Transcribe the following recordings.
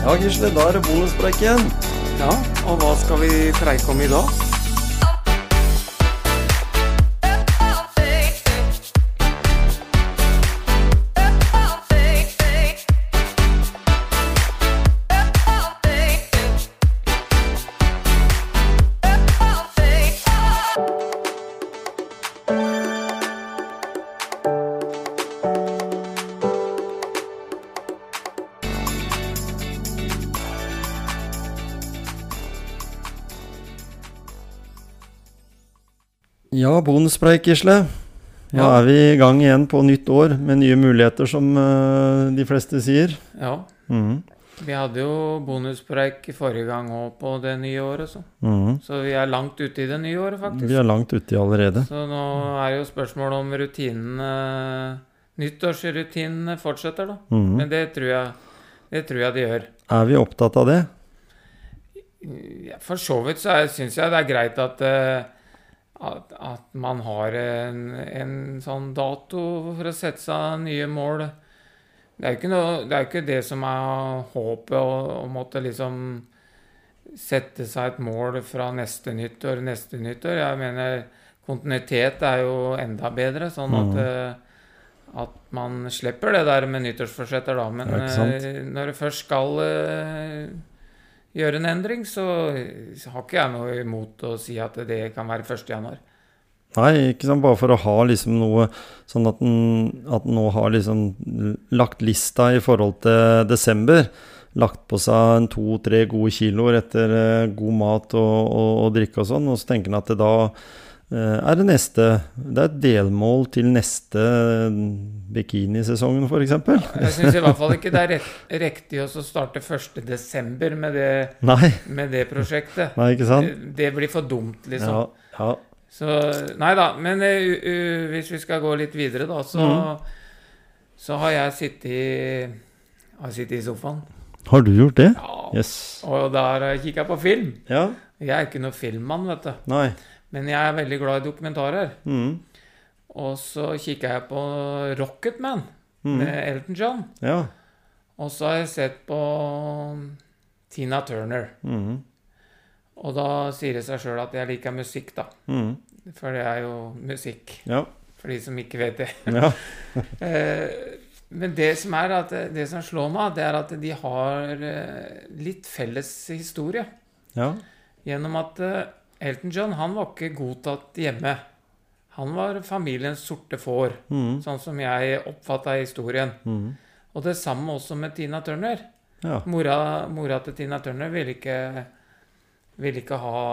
Ja, Gisle, da er det bonuspreik igjen. Ja, og hva skal vi preike om i dag? Ja, bonuspreik, Gisle. Nå Ja. er vi i gang igjen på nytt år med nye muligheter, som uh, de fleste sier. Ja, Mhm. vi hadde jo bonuspreik forrige gang òg på det nye året, så. Mhm. Så vi er langt ute i det nye året, faktisk. Vi er langt ute allerede. Så nå er jo spørsmålet om rutinene Nyttårsrutinene fortsetter, da. Mhm. Men det tror jeg det tror jeg de gjør. Er vi opptatt av det? For så vidt så syns jeg det er greit at, eh, at, at man har en, en sånn dato for å sette seg nye mål. Det er jo ikke, noe, det, er ikke det som er håpet, å, å måtte liksom sette seg et mål fra neste nyttår, neste nyttår. Jeg mener kontinuitet er jo enda bedre, sånn at, Mhm. eh, at man slipper det der med nyttårsforsetter, da. Men eh, når du først skal eh, gjøre en endring, så har ikke jeg noe imot å si at det kan være 1. januar. Nei, ikke sant, bare for å ha liksom noe sånn at en, at en nå har liksom lagt lista i forhold til desember. Lagt på seg to-tre gode kiloer etter eh, god mat og, og, og drikke og sånn. Og så tenker en at det da er det neste Det er et delmål til neste bikinisesongen, f.eks. Jeg syns i hvert fall ikke det er riktig å starte 1.12. Med, det- Nei, med det prosjektet. nei, ikke sant? Det, det blir for dumt, liksom. Ja, ja. Så Nei da. Men uh, u- u- hvis vi skal gå litt videre, da, så, mm. så har jeg sittet i, har sittet i sofaen. Har du gjort det? Ja. Yes. Og der har jeg kikka på film. Ja? Jeg er ikke noen filmmann, vet du. Nei. Men jeg er veldig glad i dokumentarer. Mm. Og så kikka jeg på Rocketman mm. med Elton John. Ja. Og så har jeg sett på Tina Turner. Mm. Og da sier det seg sjøl at jeg liker musikk, da. Mhm. For det er jo musikk, Ja. for de som ikke vet det. ja. Eh, Men det som er at det som slår meg, det er at de har eh, litt felles historie. Ja. Gjennom at eh, Elton John han var ikke godtatt hjemme. Han var familiens sorte får, mm. sånn som jeg oppfatta historien. Mm. Og det samme også med Tina Turner. Ja. Mora, mora til Tina Turner ville ikke, ville ikke ha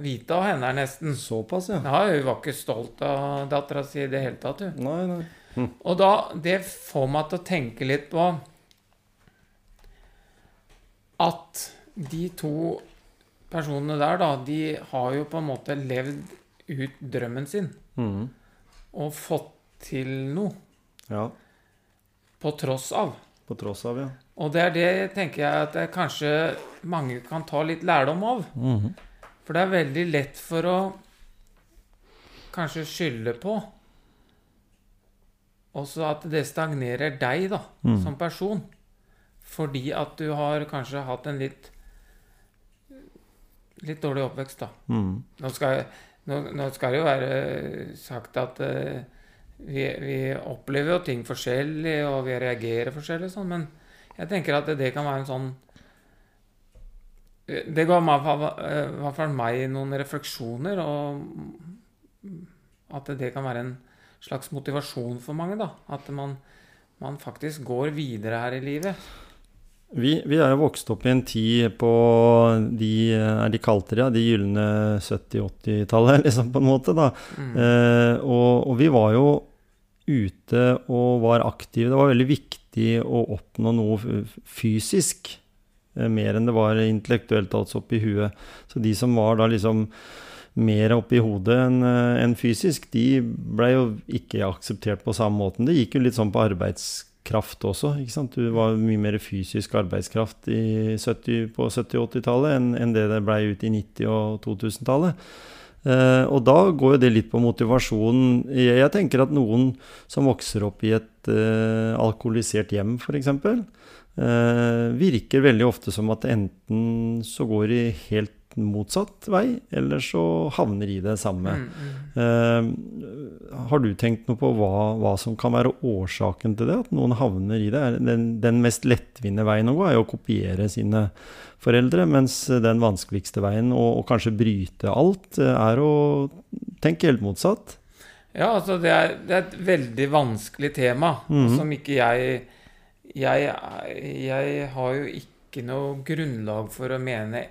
vite av henne, nesten. Såpass, ja. Ja, hun var ikke stolt av dattera si i det hele tatt. Hun. Nei, nei. Og da, det får meg til å tenke litt på at de to personene der, da, de har jo på en måte levd ut drømmen sin Mm. og fått til noe Ja. på tross av. På tross av, ja. Og det er det tenker jeg at kanskje mange kan ta litt lærdom av. Mhm. For det er veldig lett for å kanskje skylde på. Også at det stagnerer deg, da, mm. som person. Fordi at du har kanskje hatt en litt litt dårlig oppvekst, da. Mm. Nå skal, nå, nå skal det jo være sagt at uh, vi, vi opplever jo ting forskjellig, og vi reagerer forskjellig, sånn, men jeg tenker at det, det kan være en sånn Det ga meg, eh, i hvert fall meg noen refleksjoner, og at det kan være en slags motivasjon for mange, da. At man, man faktisk går videre her i livet. Vi, vi er jo vokst opp i en tid på de, er de kalte det, ja, de gylne 70-80-tallet, liksom, på en måte, da. Mm. Eh, og, og vi var jo ute og var aktive. Det var veldig viktig å oppnå noe fysisk, eh, mer enn det var intellektuelt, altså oppi huet. Så de som var da liksom mer oppi hodet enn en fysisk, de ble jo ikke akseptert på samme måten. Det gikk jo litt sånn på arbeidskraft også. ikke sant? Du var mye mer fysisk arbeidskraft i 70, på 70-80-tallet enn enn det det blei ut i 90- og 2000-tallet. Eh, og da går jo det litt på motivasjonen. Jeg, jeg tenker at noen som vokser opp i et eh, alkoholisert hjem, f.eks., eh, virker veldig ofte som at enten så går de helt motsatt vei, eller så havner i det samme. Mm, mm. Uh, har du tenkt noe på hva, hva som kan være årsaken til det? At noen havner i det? Den, den mest lettvinte veien å gå er jo å kopiere sine foreldre, mens den vanskeligste veien, og, og kanskje bryte alt, eh, er å tenke helt motsatt. Ja, altså det er, det er et veldig vanskelig tema mm. som ikke jeg, jeg Jeg har jo ikke noe grunnlag for å mene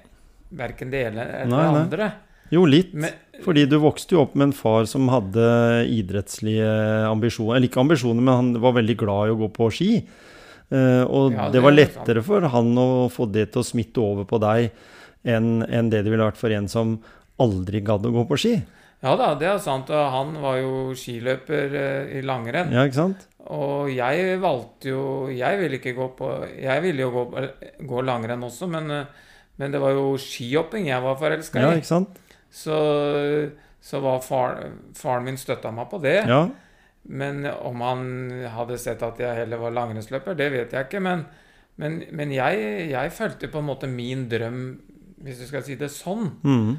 verken det ene eller Nei, det andre. Jo, litt. Men, Fordi du vokste jo opp med en far som hadde idrettslige ambisjoner. Eller ikke ambisjoner, men han var veldig glad i å gå på ski. Eh, og Ja, det det var er lettere for han å få det til å smitte over på deg enn en det det ville vært for en som aldri gadd å gå på ski. ja da, det er sant. Og han var jo skiløper eh, i langrenn. Ja, ikke sant? Og jeg valgte jo Jeg ville ikke gå på Jeg ville jo gå, gå langrenn også, men, eh, men det var jo skihopping jeg var forelska Ja, i. ikke sant? Så, så var far, faren min støtta meg på det. Ja, Men om han hadde sett at jeg heller var langrennsløper, det vet jeg ikke. Men, men, men jeg, jeg fulgte på en måte min drøm, hvis du skal si det sånn. Mm.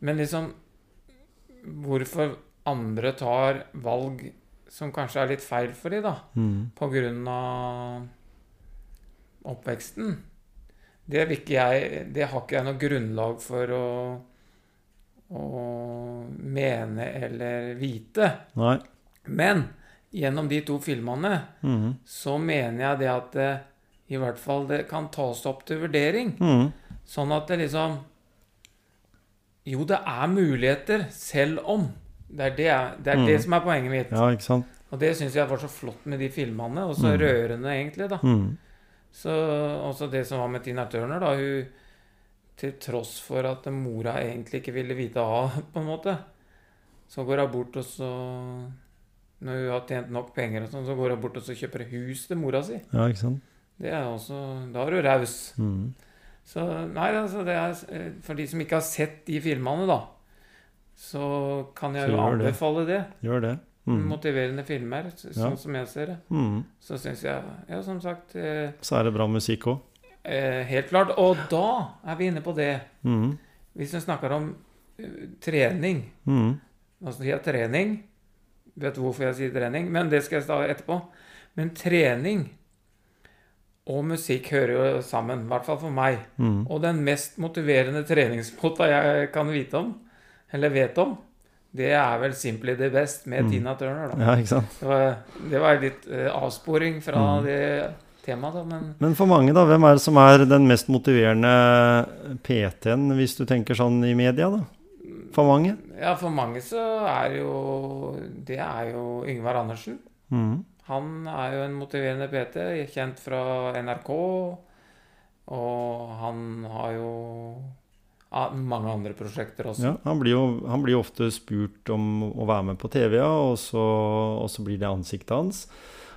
Men liksom Hvorfor andre tar valg som kanskje er litt feil for dem, da, Mm. på grunn av oppveksten, det, ikke jeg, det har ikke jeg noe grunnlag for å, å mene eller vite. Nei. Men gjennom de to filmene Mhm. så mener jeg det at det, i hvert fall det kan tas opp til vurdering. Mhm. Sånn at det liksom Jo, det er muligheter, selv om. Det er det, det, er det Mhm. som er poenget mitt. Ja? Og det syns jeg var så flott med de filmene, og så Mhm. rørende, egentlig. da. Så også det som var med Tina Turner, da. Hun Til tross for at mora egentlig ikke ville vite av, på en måte, så går hun bort og så Når hun har tjent nok penger, og sånn, så går hun bort og så kjøper hus til mora si. Ja, ikke sant? Det er også Da er du raus. Mm. Så nei, altså det er For de som ikke har sett de filmene, da, så kan jeg Så jo anbefale det. det. Gjør det. Mhm. Motiverende filmer, sånn Ja. som jeg ser det. Mm. Så syns jeg, ja, som sagt eh, Så er det bra musikk òg. eh, Helt klart. Og da er vi inne på det. Mm. Hvis vi snakker om uh, trening Mhm. Nå sier jeg trening. Vet du hvorfor jeg sier trening? Men det skal jeg ta etterpå. Men trening og musikk hører jo sammen. I hvert fall for meg. Mm. Og den mest motiverende treningsmåta jeg kan vite om, eller vet om, det er vel Simply the Best med Mm. Tina Turner. da. Ja, ikke sant? Det var, det var litt uh, avsporing fra Mm. det temaet, da, men Men for mange, da, hvem er det som er den mest motiverende PT-en, hvis du tenker sånn i media, da? For mange? ja, for mange så er jo Det er jo Yngvar Andersen. Mm. Han er jo en motiverende PT, kjent fra NRK. Og han har jo mange andre prosjekter også. Ja, han blir, jo, han blir ofte spurt om å være med på TV, ja, og så, og så blir det ansiktet hans.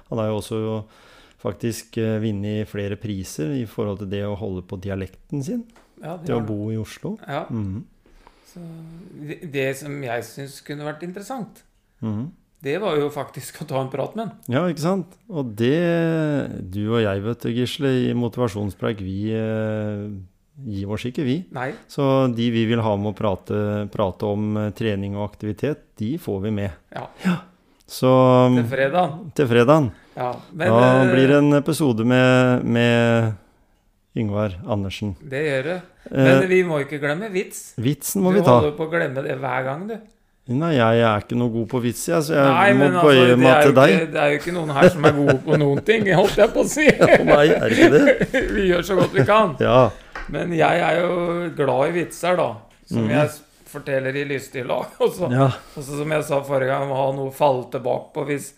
Han har jo også faktisk eh, vunnet flere priser i forhold til det å holde på dialekten sin. Ja, det å bo i Oslo. Ja, så det, det som jeg syns kunne vært interessant, Mhm. det var jo faktisk å ta en prat med han. Ja, ikke sant? Og det Du og jeg, vet du, Gisle, i Motivasjonspreik, vi eh, gir oss ikke, vi. Nei. Så de vi vil ha med å prate, prate om eh, trening og aktivitet, de får vi med. Ja, Så til fredag. til fredagen. Ja, men da eh, blir det en episode med, med Yngvar Andersen. Det gjør det. Men Eh, vi må ikke glemme vits. vitsen må du vi ta. holder på å glemme det hver gang, du. Nei, jeg er ikke noe god på vits, jeg, så jeg Nei, må altså, bøye det, meg til deg. ikke, det er jo ikke noen her som er gode på noen ting, holdt jeg på å si. For meg er det ikke det. vi gjør så godt vi kan. Ja. Men jeg er jo glad i vitser, da. Som mm. jeg forteller i lystig lag. Og så, ja. som jeg sa forrige gang, må ha noe å falle tilbake på hvis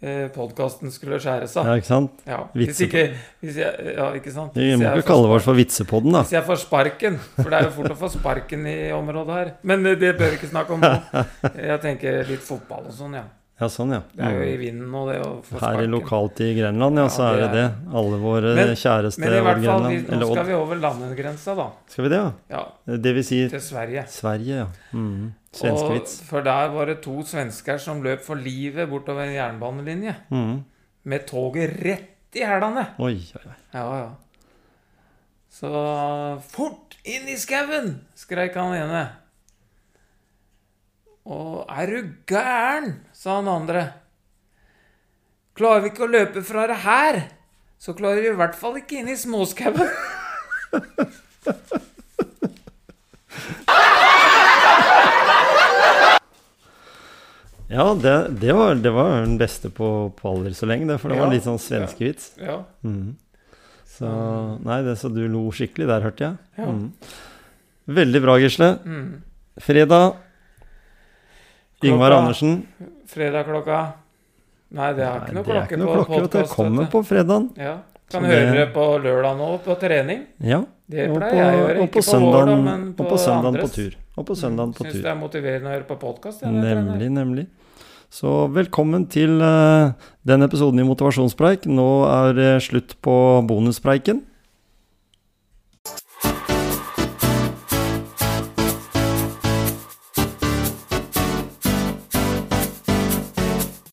eh, podkasten skulle skjære seg. Ja, ikke sant? Ja, hvis ikke hvis jeg, Ja, ikke sant? Vi må ikke kalle oss for Vitsepodden, da. Hvis jeg får sparken, for det er jo fort å få sparken i området her. Men eh, det bør vi ikke snakke om nå. Jeg tenker litt fotball og sånn, ja. Ja, sånn, ja. Det er jo i vinden nå, det å få Her i lokalt i Grenland, ja, Ja, så er det det det. er- Alle våre Men- kjæreste Men i hvert fall, vi, nå Eller skal vi over landegrensa, da. Skal vi det, ja? Ja, Det vil si til Sverige. Sverige, ja. Mm. Og, Svenskevits. for der var det to svensker som løp for livet bortover en jernbanelinje. Mm. Med toget rett i hælene. Oi, oi, oi. Ja, ja. Så fort inn i skauen! skreik han ene. Og er du gæren? sa han andre. Klarer vi ikke å løpe fra det her, så klarer vi i hvert fall ikke inn i småskauen. Ja, det, det, var, det var den beste på, på aldri så lenge, det, for det var litt sånn svenskevits. Ja. Mhm. Så Nei, det, så du lo skikkelig der, hørte jeg. Ja. Mhm. Veldig bra, Gisle. Mm. Fredag. Ingvar Andersen. Fredag klokka Nei, det har Nei, ikke noe er klokke noe på klokke. Det kommer på fredagen. Ja. Kan det... høre på lørdag nå på trening. Ja. Det pleier jeg å gjøre. Ikke på søndagen, da, men på, og på, søndagen på tur. Og på søndagen på Syns tur. det er motiverende å høre på podkast. Trener. Nemlig, nemlig. Så velkommen til uh, den episoden i Motivasjonspreik. Nå er det slutt på bonuspreiken.